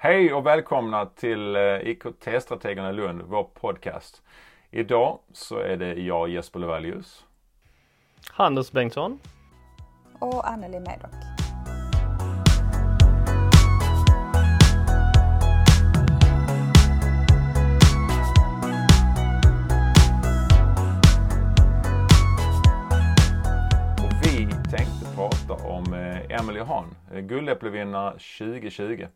Hej och välkomna till eh, IKT-strategerna Lund, vår podcast. Idag så är det jag Jesper Levalius. Handels Bengtsson. Och Anneli Medock. Vi tänkte prata om eh, Emelie Hahn, eh, guldäpplevinnare 2020.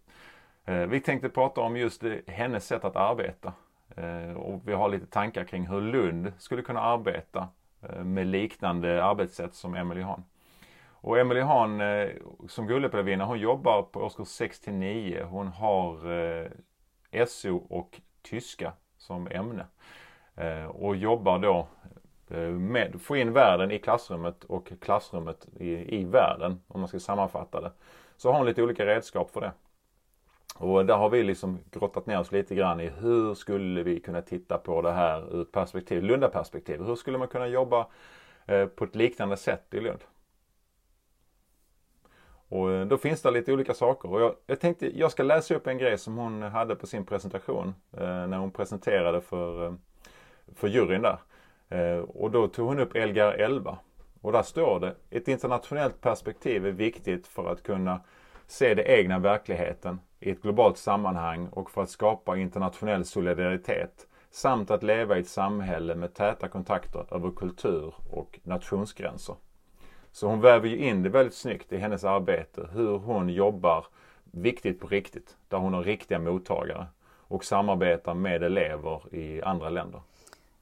Eh, vi tänkte prata om just hennes sätt att arbeta. Eh, och vi har lite tankar kring hur Lund skulle kunna arbeta eh, med liknande arbetssätt som Emelie Hahn. Och Emelie Hahn som guldäpplevinnare, hon jobbar på årskurs 6 till 9. Hon har SO och tyska som ämne. Och jobbar då med med få in världen i klassrummet och klassrummet i, i världen om man ska sammanfatta det. Så har hon lite olika redskap för det. Och där har vi liksom grottat ner oss lite grann i hur skulle vi kunna titta på det här ur ett perspektiv, Lundaperspektiv. Hur skulle man kunna jobba eh, på ett liknande sätt i Lund? Och eh, då finns det lite olika saker. Och jag, jag tänkte jag ska läsa upp en grej som hon hade på sin presentation eh, när hon presenterade för, för juryn där. Och då tog hon upp Lgr 11. Och där står det, ett internationellt perspektiv är viktigt för att kunna se den egna verkligheten i ett globalt sammanhang och för att skapa internationell solidaritet samt att leva i ett samhälle med täta kontakter över kultur och nationsgränser. Så hon väver ju in det väldigt snyggt i hennes arbete hur hon jobbar viktigt på riktigt, där hon har riktiga mottagare och samarbetar med elever i andra länder.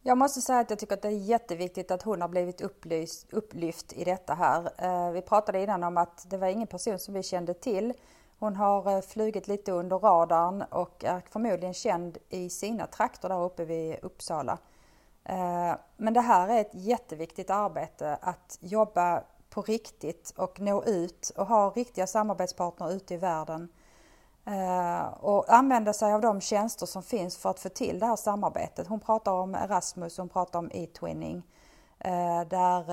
Jag måste säga att jag tycker att det är jätteviktigt att hon har blivit upplyst, upplyft i detta här. Eh, vi pratade innan om att det var ingen person som vi kände till. Hon har eh, flugit lite under radarn och är förmodligen känd i sina trakter där uppe vid Uppsala. Eh, men det här är ett jätteviktigt arbete att jobba på riktigt och nå ut och ha riktiga samarbetspartner ute i världen. Eh, och använda sig av de tjänster som finns för att få till det här samarbetet. Hon pratar om Erasmus, hon pratar om e-twinning. Där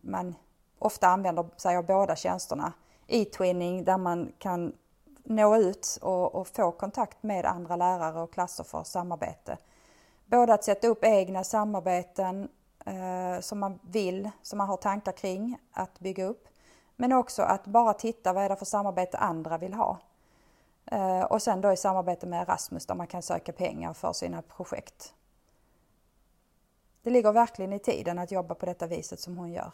man ofta använder sig av båda tjänsterna. E-twinning där man kan nå ut och, och få kontakt med andra lärare och klasser för samarbete. Både att sätta upp egna samarbeten eh, som man vill, som man har tankar kring att bygga upp. Men också att bara titta vad är det för samarbete andra vill ha. Eh, och sen då i samarbete med Erasmus där man kan söka pengar för sina projekt. Det ligger verkligen i tiden att jobba på detta viset som hon gör.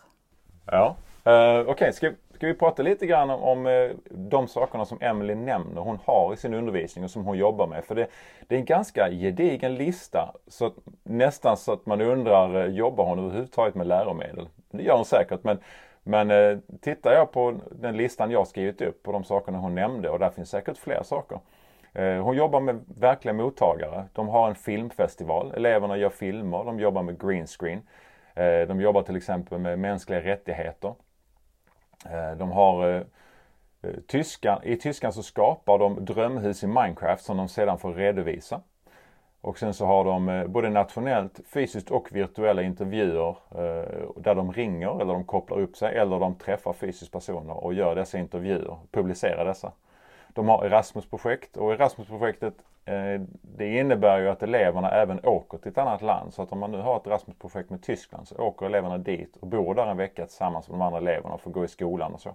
Ja, eh, okej. Ska, ska vi prata lite grann om, om eh, de sakerna som Emily nämner hon har i sin undervisning och som hon jobbar med. För det, det är en ganska gedigen lista. Så att, nästan så att man undrar, eh, jobbar hon överhuvudtaget med läromedel? Det gör hon säkert men men eh, tittar jag på den listan jag skrivit upp på de sakerna hon nämnde och där finns säkert fler saker. Eh, hon jobbar med verkliga mottagare. De har en filmfestival. Eleverna gör filmer. De jobbar med green screen. Eh, de jobbar till exempel med mänskliga rättigheter. Eh, de har eh, eh, tyska, I Tyskland så skapar de drömhus i Minecraft som de sedan får redovisa. Och sen så har de både nationellt, fysiskt och virtuella intervjuer där de ringer eller de kopplar upp sig eller de träffar fysiskt personer och gör dessa intervjuer, publicerar dessa. De har Erasmus-projekt och Erasmus-projektet Eh, det innebär ju att eleverna även åker till ett annat land. Så att om man nu har ett Erasmus-projekt med Tyskland så åker eleverna dit och bor där en vecka tillsammans med de andra eleverna och får gå i skolan och så.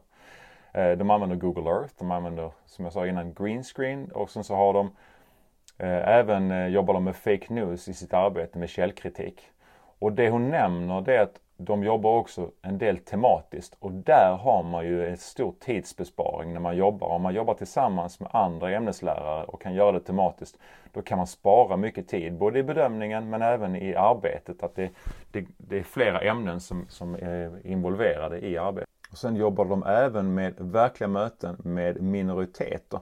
Eh, de använder Google Earth, de använder som jag sa innan green screen och sen så har de eh, Även jobbar de med fake news i sitt arbete med källkritik. Och det hon nämner det är att de jobbar också en del tematiskt och där har man ju en stor tidsbesparing när man jobbar. Om man jobbar tillsammans med andra ämneslärare och kan göra det tematiskt då kan man spara mycket tid både i bedömningen men även i arbetet. Att det, det, det är flera ämnen som, som är involverade i arbetet. Och sen jobbar de även med verkliga möten med minoriteter.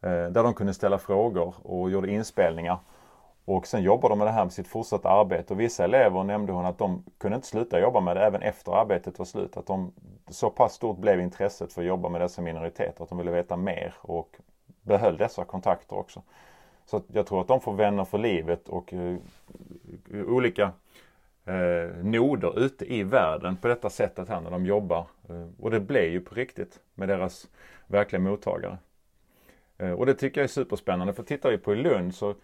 Eh, där de kunde ställa frågor och gjorde inspelningar. Och sen jobbar de med det här med sitt fortsatta arbete. Och vissa elever nämnde hon att de kunde inte sluta jobba med det även efter arbetet var slut. Att de, så pass stort blev intresset för att jobba med dessa minoriteter att de ville veta mer och behöll dessa kontakter också. Så att jag tror att de får vänner för livet och uh, olika uh, noder ute i världen på detta sättet här när de jobbar. Uh, och det blev ju på riktigt med deras verkliga mottagare. Och det tycker jag är superspännande för tittar vi på i Lund så,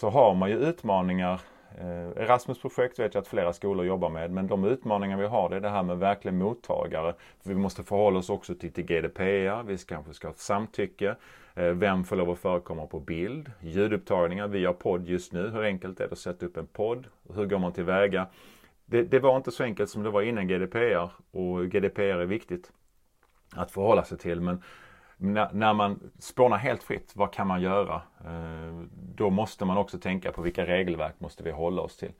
så har man ju utmaningar Erasmusprojekt Erasmus-projekt vet jag att flera skolor jobbar med men de utmaningar vi har det är det här med verklig mottagare. Vi måste förhålla oss också till, till GDPR, vi kanske ska ha ett samtycke. Eh, vem får lov att förekomma på bild? Ljudupptagningar, vi har podd just nu. Hur enkelt är det att sätta upp en podd? Hur går man tillväga? Det, det var inte så enkelt som det var innan GDPR och GDPR är viktigt att förhålla sig till men när, när man spånar helt fritt, vad kan man göra? Eh, då måste man också tänka på vilka regelverk måste vi hålla oss till.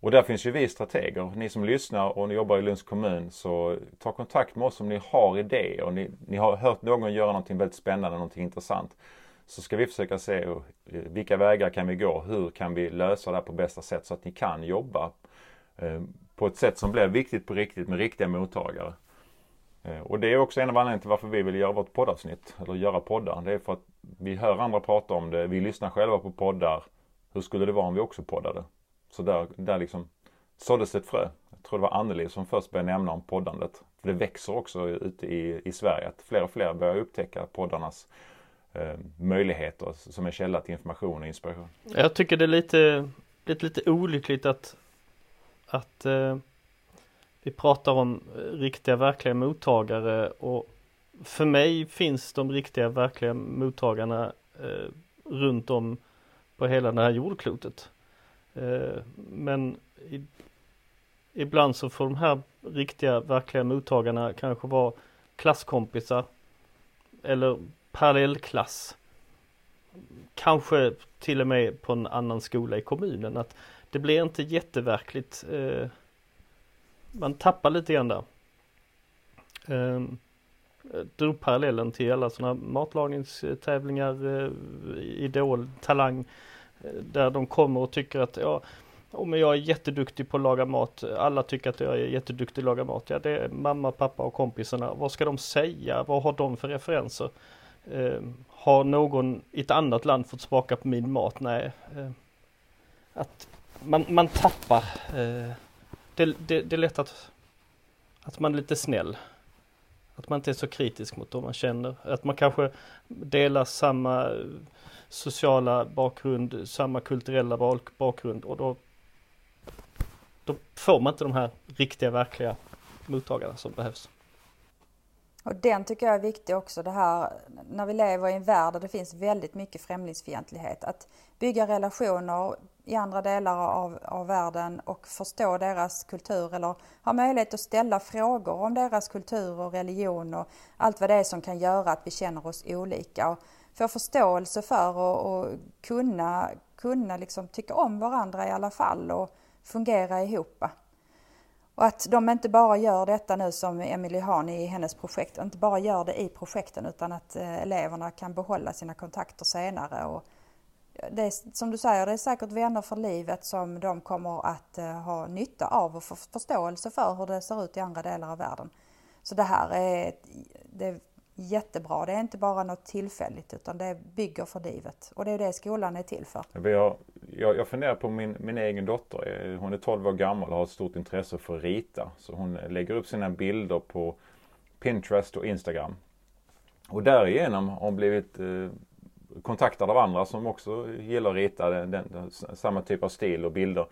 Och där finns ju vi strateger. Ni som lyssnar och ni jobbar i Lunds kommun så ta kontakt med oss om ni har idéer och ni, ni har hört någon göra någonting väldigt spännande, någonting intressant. Så ska vi försöka se eh, vilka vägar kan vi gå? Hur kan vi lösa det här på bästa sätt så att ni kan jobba eh, på ett sätt som blir viktigt på riktigt med riktiga mottagare. Eh, och det är också en av anledningarna till varför vi vill göra vårt poddavsnitt, eller göra poddar. Det är för att vi hör andra prata om det, vi lyssnar själva på poddar. Hur skulle det vara om vi också poddade? Så där, där liksom såddes ett frö. Jag tror det var Anneli som först började nämna om poddandet. För det växer också ute i, i Sverige att fler och fler börjar upptäcka poddarnas eh, möjligheter som en källa till information och inspiration. Jag tycker det är lite, lite, lite olyckligt att, att eh vi pratar om riktiga verkliga mottagare och för mig finns de riktiga verkliga mottagarna eh, runt om på hela det här jordklotet. Eh, men i, ibland så får de här riktiga verkliga mottagarna kanske vara klasskompisar eller parallellklass. Kanske till och med på en annan skola i kommunen. Att det blir inte jätteverkligt eh, man tappar lite grann där. Ehm, um, drog parallellen till alla sådana matlagningstävlingar, uh, Idol, Talang. Uh, där de kommer och tycker att ja, oh, men jag är jätteduktig på att laga mat. Alla tycker att jag är jätteduktig att laga mat. Ja, det är mamma, pappa och kompisarna. Vad ska de säga? Vad har de för referenser? Uh, har någon i ett annat land fått smaka på min mat? Nej. Uh, att man, man tappar uh, det, det, det är lätt att, att man är lite snäll. Att man inte är så kritisk mot dem man känner. Att man kanske delar samma eh, sociala bakgrund, samma kulturella bakgrund och då, då får man inte de här riktiga, verkliga mottagarna som behövs. Och den tycker jag är viktig också det här när vi lever i en värld där det finns väldigt mycket främlingsfientlighet. Att bygga relationer i andra delar av, av världen och förstå deras kultur eller ha möjlighet att ställa frågor om deras kultur och religion och allt vad det är som kan göra att vi känner oss olika. Och få förståelse för och, och kunna, kunna liksom tycka om varandra i alla fall och fungera ihop. Och att de inte bara gör detta nu som Emily Hahn i hennes projekt, inte bara gör det i projekten utan att eh, eleverna kan behålla sina kontakter senare. Och det är, som du säger, det är säkert vänner för livet som de kommer att eh, ha nytta av och få förståelse för hur det ser ut i andra delar av världen. Så det här är, det är jättebra. Det är inte bara något tillfälligt utan det bygger för livet. Och det är det skolan är till för. Jag, jag, jag funderar på min, min egen dotter. Eh, hon är 12 år gammal och har ett stort intresse för att rita. Så hon lägger upp sina bilder på Pinterest och Instagram. Och därigenom har hon blivit eh, kontaktad av andra som också gillar att rita den, den, samma typ av stil och bilder.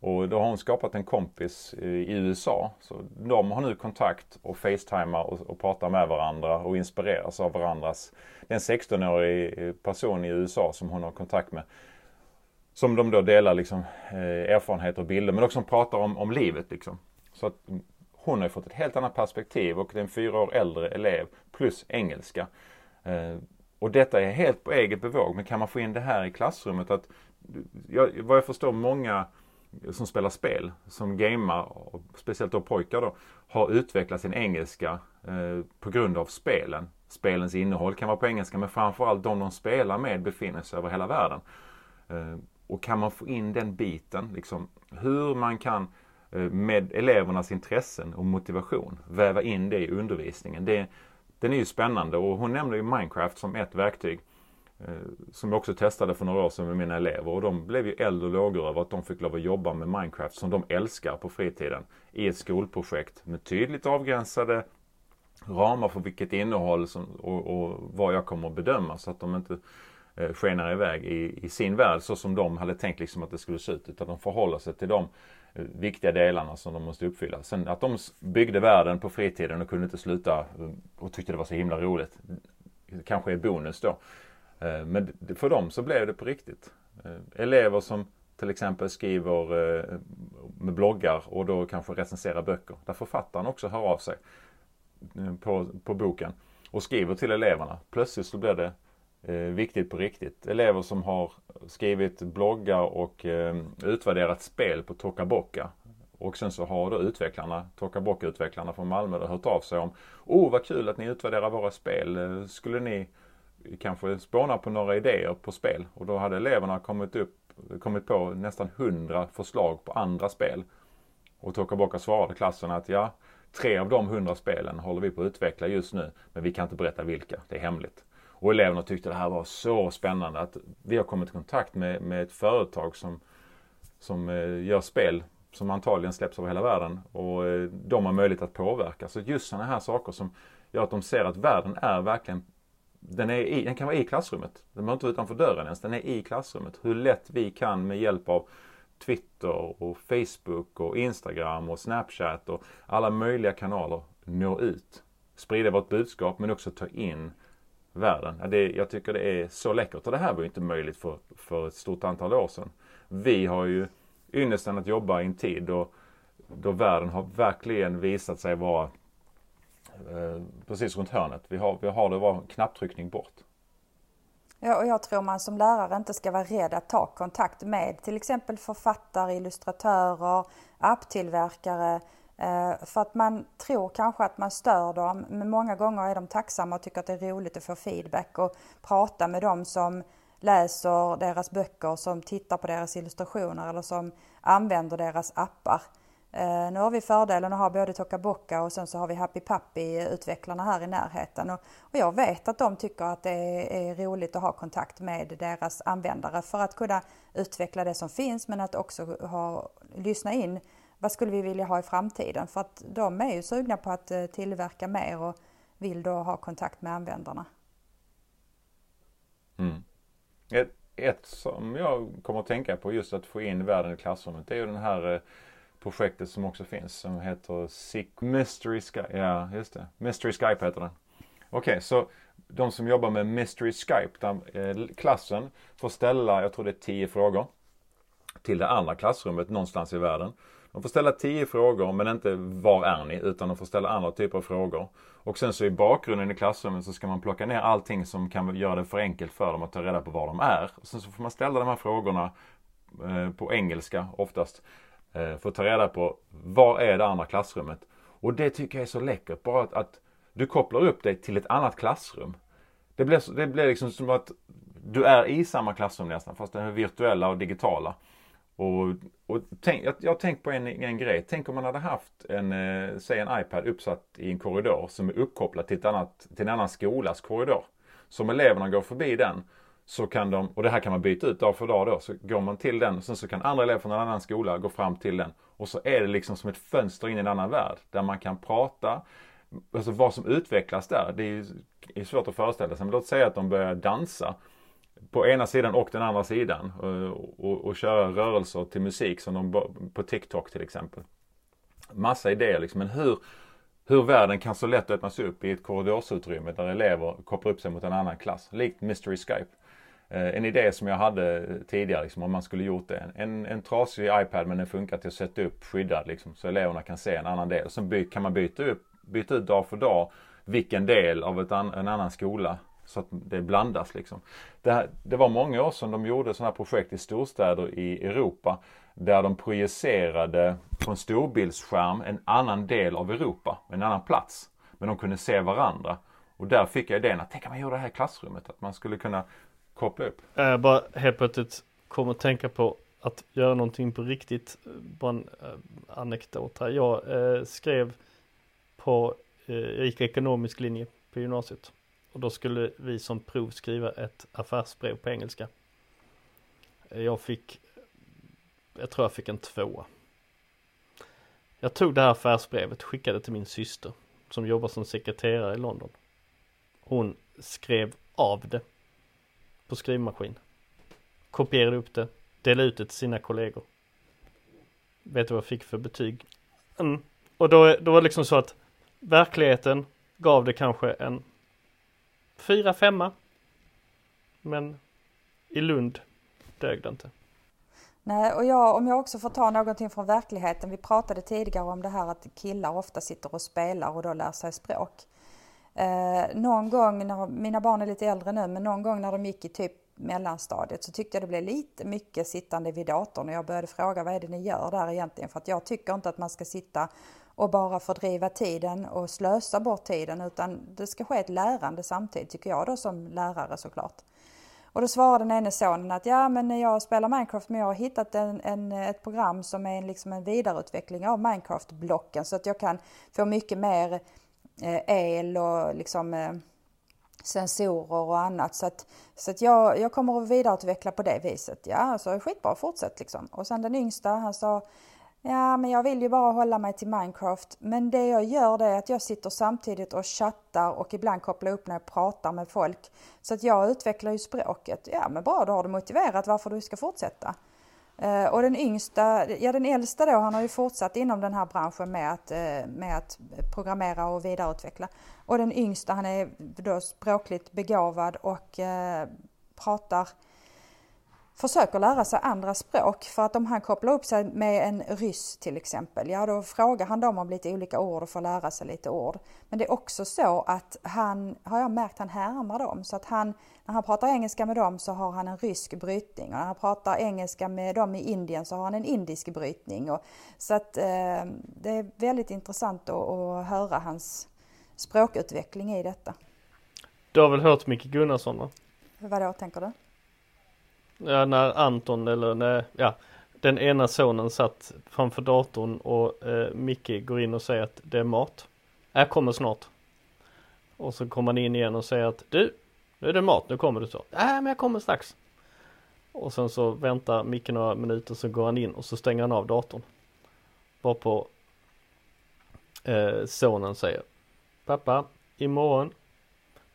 Och då har hon skapat en kompis eh, i USA. Så de har nu kontakt och facetimar och, och pratar med varandra och inspireras av varandras. Det är en 16-årig eh, person i USA som hon har kontakt med. Som de då delar liksom, eh, erfarenheter och bilder men också pratar om, om livet. Liksom. Så att hon har fått ett helt annat perspektiv och det är en fyra år äldre elev plus engelska. Eh, och detta är helt på eget bevåg. Men kan man få in det här i klassrummet? att jag, Vad jag förstår många som spelar spel, som gamar, speciellt då pojkar då, har utvecklat sin engelska eh, på grund av spelen. Spelens innehåll kan vara på engelska men framförallt de de spelar med befinner sig över hela världen. Eh, och kan man få in den biten, liksom, hur man kan eh, med elevernas intressen och motivation väva in det i undervisningen. Det, den är ju spännande och hon nämnde ju Minecraft som ett verktyg. Eh, som jag också testade för några år sedan med mina elever och de blev ju eld och lågor över att de fick lov att jobba med Minecraft som de älskar på fritiden i ett skolprojekt med tydligt avgränsade ramar för vilket innehåll som, och, och vad jag kommer att bedöma så att de inte eh, skenar iväg i, i sin värld så som de hade tänkt liksom att det skulle se ut. Utan de förhåller sig till de viktiga delarna som de måste uppfylla. Sen att de byggde världen på fritiden och kunde inte sluta eh, och tyckte det var så himla roligt. Kanske är bonus då. Eh, men för dem så blev det på riktigt. Eh, elever som till exempel skriver med bloggar och då kanske recenserar böcker. Där författaren också hör av sig på, på boken och skriver till eleverna. Plötsligt så blir det Eh, viktigt på riktigt. Elever som har skrivit bloggar och eh, utvärderat spel på Tokaboka. Och sen så har då utvecklarna, Tokaboka-utvecklarna från Malmö hört av sig om Oh vad kul att ni utvärderar våra spel. Eh, skulle ni kanske spåna på några idéer på spel och då hade eleverna kommit, upp, kommit på nästan hundra förslag på andra spel. Och Tokaboka svarade klassen att ja, tre av de hundra spelen håller vi på att utveckla just nu men vi kan inte berätta vilka, det är hemligt. Och eleverna tyckte det här var så spännande att vi har kommit i kontakt med, med ett företag som, som eh, gör spel som antagligen släpps över hela världen och eh, de har möjlighet att påverka. Så just sådana här saker som gör att de ser att världen är verkligen den, är i, den kan vara i klassrummet. Den behöver inte vara utanför dörren ens. Den är i klassrummet. Hur lätt vi kan med hjälp av Twitter och Facebook och Instagram och Snapchat och alla möjliga kanaler nå ut. Sprida vårt budskap men också ta in världen. Det, jag tycker det är så läckert och det här var ju inte möjligt för, för ett stort antal år sedan. Vi har ju ynnesten att jobba i en tid då, då världen har verkligen visat sig vara Eh, precis runt hörnet. Vi har, vi har det bara knapptryckning bort. Ja, och jag tror man som lärare inte ska vara rädd att ta kontakt med till exempel författare, illustratörer, apptillverkare. Eh, för att man tror kanske att man stör dem, men många gånger är de tacksamma och tycker att det är roligt att få feedback och prata med dem som läser deras böcker, som tittar på deras illustrationer eller som använder deras appar. Eh, nu har vi fördelen att ha både Tokaboka och sen så har vi Happy Pappy-utvecklarna här i närheten. Och, jag vet att de tycker att det är, är, roligt att ha kontakt med deras användare för att kunna utveckla det som finns men att också ha, lyssna in vad skulle vi vilja ha i framtiden? För att de är ju sugna på att eh, tillverka mer och vill då ha kontakt med användarna. Mm. Ett, ett som jag kommer att tänka på just att få in världen i klassrummet det är ju den här eh, projektet som också finns som heter Sick Mystery Skype. Ja, just det. Mystery Skype heter den. Okej, okay, så de som jobbar med Mystery Skype, där eh, klassen får ställa, jag tror det är tio frågor till det andra klassrummet någonstans i världen. De får ställa tio frågor men inte var är ni utan de får ställa andra typer av frågor. Och sen så i bakgrunden i klassrummet så ska man plocka ner allting som kan göra det för enkelt för dem att ta reda på var de är. Och sen så får man ställa de här frågorna eh, på engelska oftast. Eh, för att ta reda på var är det andra klassrummet. Och det tycker jag är så läckert. Bara att, att du kopplar upp dig till ett annat klassrum. Det blir, det blir liksom som att du är i samma klassrum nästan fast det är virtuella och digitala. Och, och tänk, jag, jag har tänkt på en, en grej. Tänk om man hade haft en, eh, säg en iPad uppsatt i en korridor som är uppkopplad till, ett annat, till en annan skolas korridor. Så om eleverna går förbi den så kan de, och det här kan man byta ut dag för dag då, så går man till den och sen så kan andra elever från en annan skola gå fram till den. Och så är det liksom som ett fönster in i en annan värld där man kan prata, alltså vad som utvecklas där. Det är, är svårt att föreställa sig. Men låt säga att de börjar dansa på ena sidan och den andra sidan och, och, och köra rörelser till musik som de på TikTok till exempel. Massa idéer liksom, men hur hur världen kan så lätt öppnas upp i ett korridorsutrymme där elever kopplar upp sig mot en annan klass, likt Mystery Skype. Eh, en idé som jag hade tidigare, liksom, om man skulle gjort det. En, en trasig iPad men den funkar till att sätta upp skyddad liksom, så eleverna kan se en annan del. Sen by, kan man byta, upp, byta ut dag för dag vilken del av ett an, en annan skola så att det blandas liksom. Det, här, det var många år sedan de gjorde sådana här projekt i storstäder i Europa där de projicerade på en storbildsskärm en annan del av Europa, en annan plats. Men de kunde se varandra. Och där fick jag idén att tänk om man gjorde det här i klassrummet. Att man skulle kunna koppla upp. Jag bara helt plötsligt kom att tänka på att göra någonting på riktigt. Bara en äh, anekdot här. Jag äh, skrev på, äh, jag gick ekonomisk linje på gymnasiet. Och då skulle vi som prov skriva ett affärsbrev på engelska. Jag fick, jag tror jag fick en tvåa. Jag tog det här affärsbrevet, skickade till min syster. som jobbar som sekreterare i London. Hon skrev av det på skrivmaskin. Kopierade upp det, delade ut det till sina kollegor. Vet du vad jag fick för betyg? Mm. Och då, då var det liksom så att verkligheten gav det kanske en fyra, femma. Men i Lund dög det inte. Nej, och jag, om jag också får ta någonting från verkligheten. Vi pratade tidigare om det här att killar ofta sitter och spelar och då lär sig språk. Eh, någon gång, när, mina barn är lite äldre nu, men någon gång när de gick i typ mellanstadiet så tyckte jag det blev lite mycket sittande vid datorn och jag började fråga vad är det ni gör där egentligen? För att jag tycker inte att man ska sitta och bara fördriva tiden och slösa bort tiden utan det ska ske ett lärande samtidigt tycker jag då som lärare såklart. Och då svarade den ene sonen att ja men jag spelar Minecraft men jag har hittat en, en, ett program som är en, liksom en vidareutveckling av Minecraft-blocken så att jag kan få mycket mer eh, el och liksom eh, sensorer och annat. Så att, så att jag, jag kommer att vidareutveckla på det viset. Ja, så skitbra, fortsätt liksom. Och sen den yngsta, han sa Ja, men jag vill ju bara hålla mig till Minecraft. Men det jag gör det är att jag sitter samtidigt och chattar och ibland kopplar upp när jag pratar med folk. Så att jag utvecklar ju språket. Ja, men bra, då har du motiverat varför du ska fortsätta. Eh, och den yngsta, ja den äldsta då, han har ju fortsatt inom den här branschen med att, eh, med att programmera och vidareutveckla. Och den yngsta, han är då språkligt begåvad och eh, pratar försöker lära sig andra språk för att om han kopplar upp sig med en ryss till exempel, ja då frågar han dem om lite olika ord och får lära sig lite ord. Men det är också så att han, har jag märkt, han härmar dem så att han, när han pratar engelska med dem så har han en rysk brytning och när han pratar engelska med dem i Indien så har han en indisk brytning. Och, så att eh, det är väldigt intressant att, att höra hans språkutveckling i detta. Du har väl hört Micke Gunnarsson va? Vad då tänker du? Ja, när Anton eller när, ja, den ena sonen satt framför datorn och eh, Micke går in och säger att det är mat. Jag kommer snart. Och så kommer han in igen och säger att du, nu är det mat, nu kommer du så. Nej, men jag kommer strax. Och sen så väntar Micke några minuter så går han in och så stänger han av datorn. Varpå eh, sonen säger Pappa, imorgon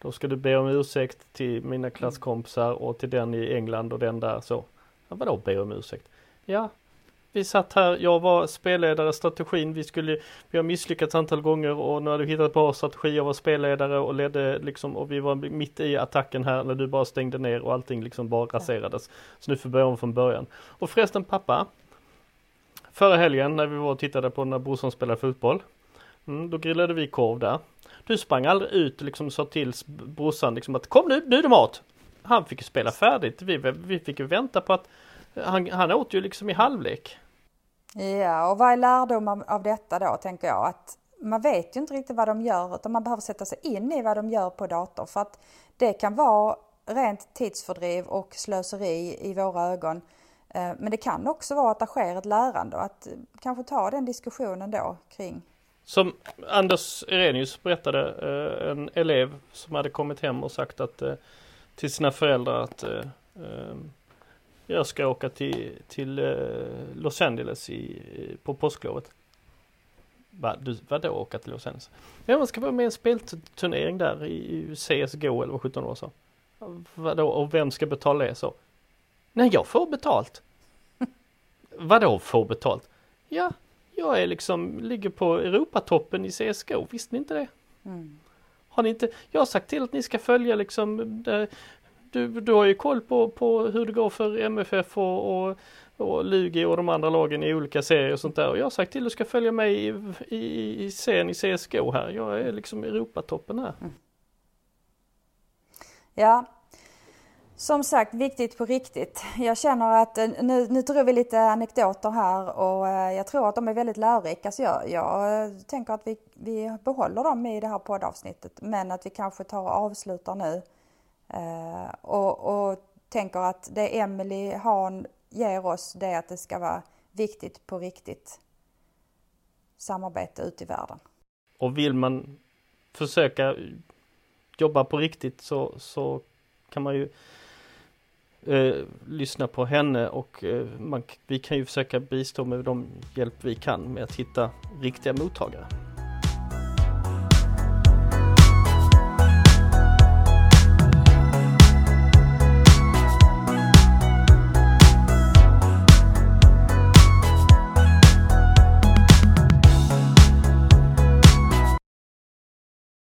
då ska du be om ursäkt till mina klasskompisar och till den i England och den där så. Ja, vadå be om ursäkt? Ja, vi satt här, jag var spelledare strategin, vi skulle, vi har misslyckats antal gånger och nu har du hittat bra strategi, jag var spelledare och ledde liksom och vi var mitt i attacken här när du bara stängde ner och allting liksom bara raserades. Så nu får vi börja om från början. Och förresten pappa, förra helgen när vi var och tittade på när brorsan spelade fotboll, mm, då grillade vi korv där. Du sprang aldrig ut och liksom sa till brorsan liksom att kom nu, nu är det mat. Han fick ju spela färdigt. Vi, vi fick ju vänta på att han, han åt ju liksom i halvlek. Ja, och vad är lärdomen av detta då tänker jag? Att man vet ju inte riktigt vad de gör utan man behöver sätta sig in i vad de gör på datorn, för att det kan vara rent tidsfördriv och slöseri i våra ögon. Eh, men det kan också vara att det sker ett lärande och att kanske ta den diskussionen då kring som Anders Erenius berättade, eh, en elev som hade kommit hem och sagt att eh, till sina föräldrar att eh, jag ska åka till, till Los Angeles i, på påsklovet. Va, du, vadå åka till Los Angeles? Ja, man ska vara med i en spelturnering där i CSGO eller vad 17 år så. Vadå, och vem ska betala det så? Nej, jag får betalt. vadå får betalt? Ja, jag är liksom, ligger på Europatoppen i CSGO, visste ni inte det? Mm. Har ni inte, jag har sagt till att ni ska följa liksom, det, du, du har ju koll på, på hur det går för MFF och, och, och Lugi och de andra lagen i olika serier och sånt där. Och jag har sagt till att du ska följa mig i, i, i serien i CSGO här. Jag är liksom Europatoppen här. Mm. Ja, som sagt, viktigt på riktigt. Jag känner att eh, nu, nu tror vi lite anekdoter här och eh, jag tror att de är väldigt lärorika. Så jag, jag eh, tänker att vi, vi behåller dem i det här poddavsnittet men att vi kanske tar och avslutar nu. Eh, och, och tänker att det Emelie Hahn ger oss det är att det ska vara viktigt på riktigt samarbete ute i världen. Och vill man försöka jobba på riktigt så, så kan man ju eh, lyssna på henne och eh, man, vi kan ju försöka bistå med de hjälp vi kan med att hitta riktiga mottagare.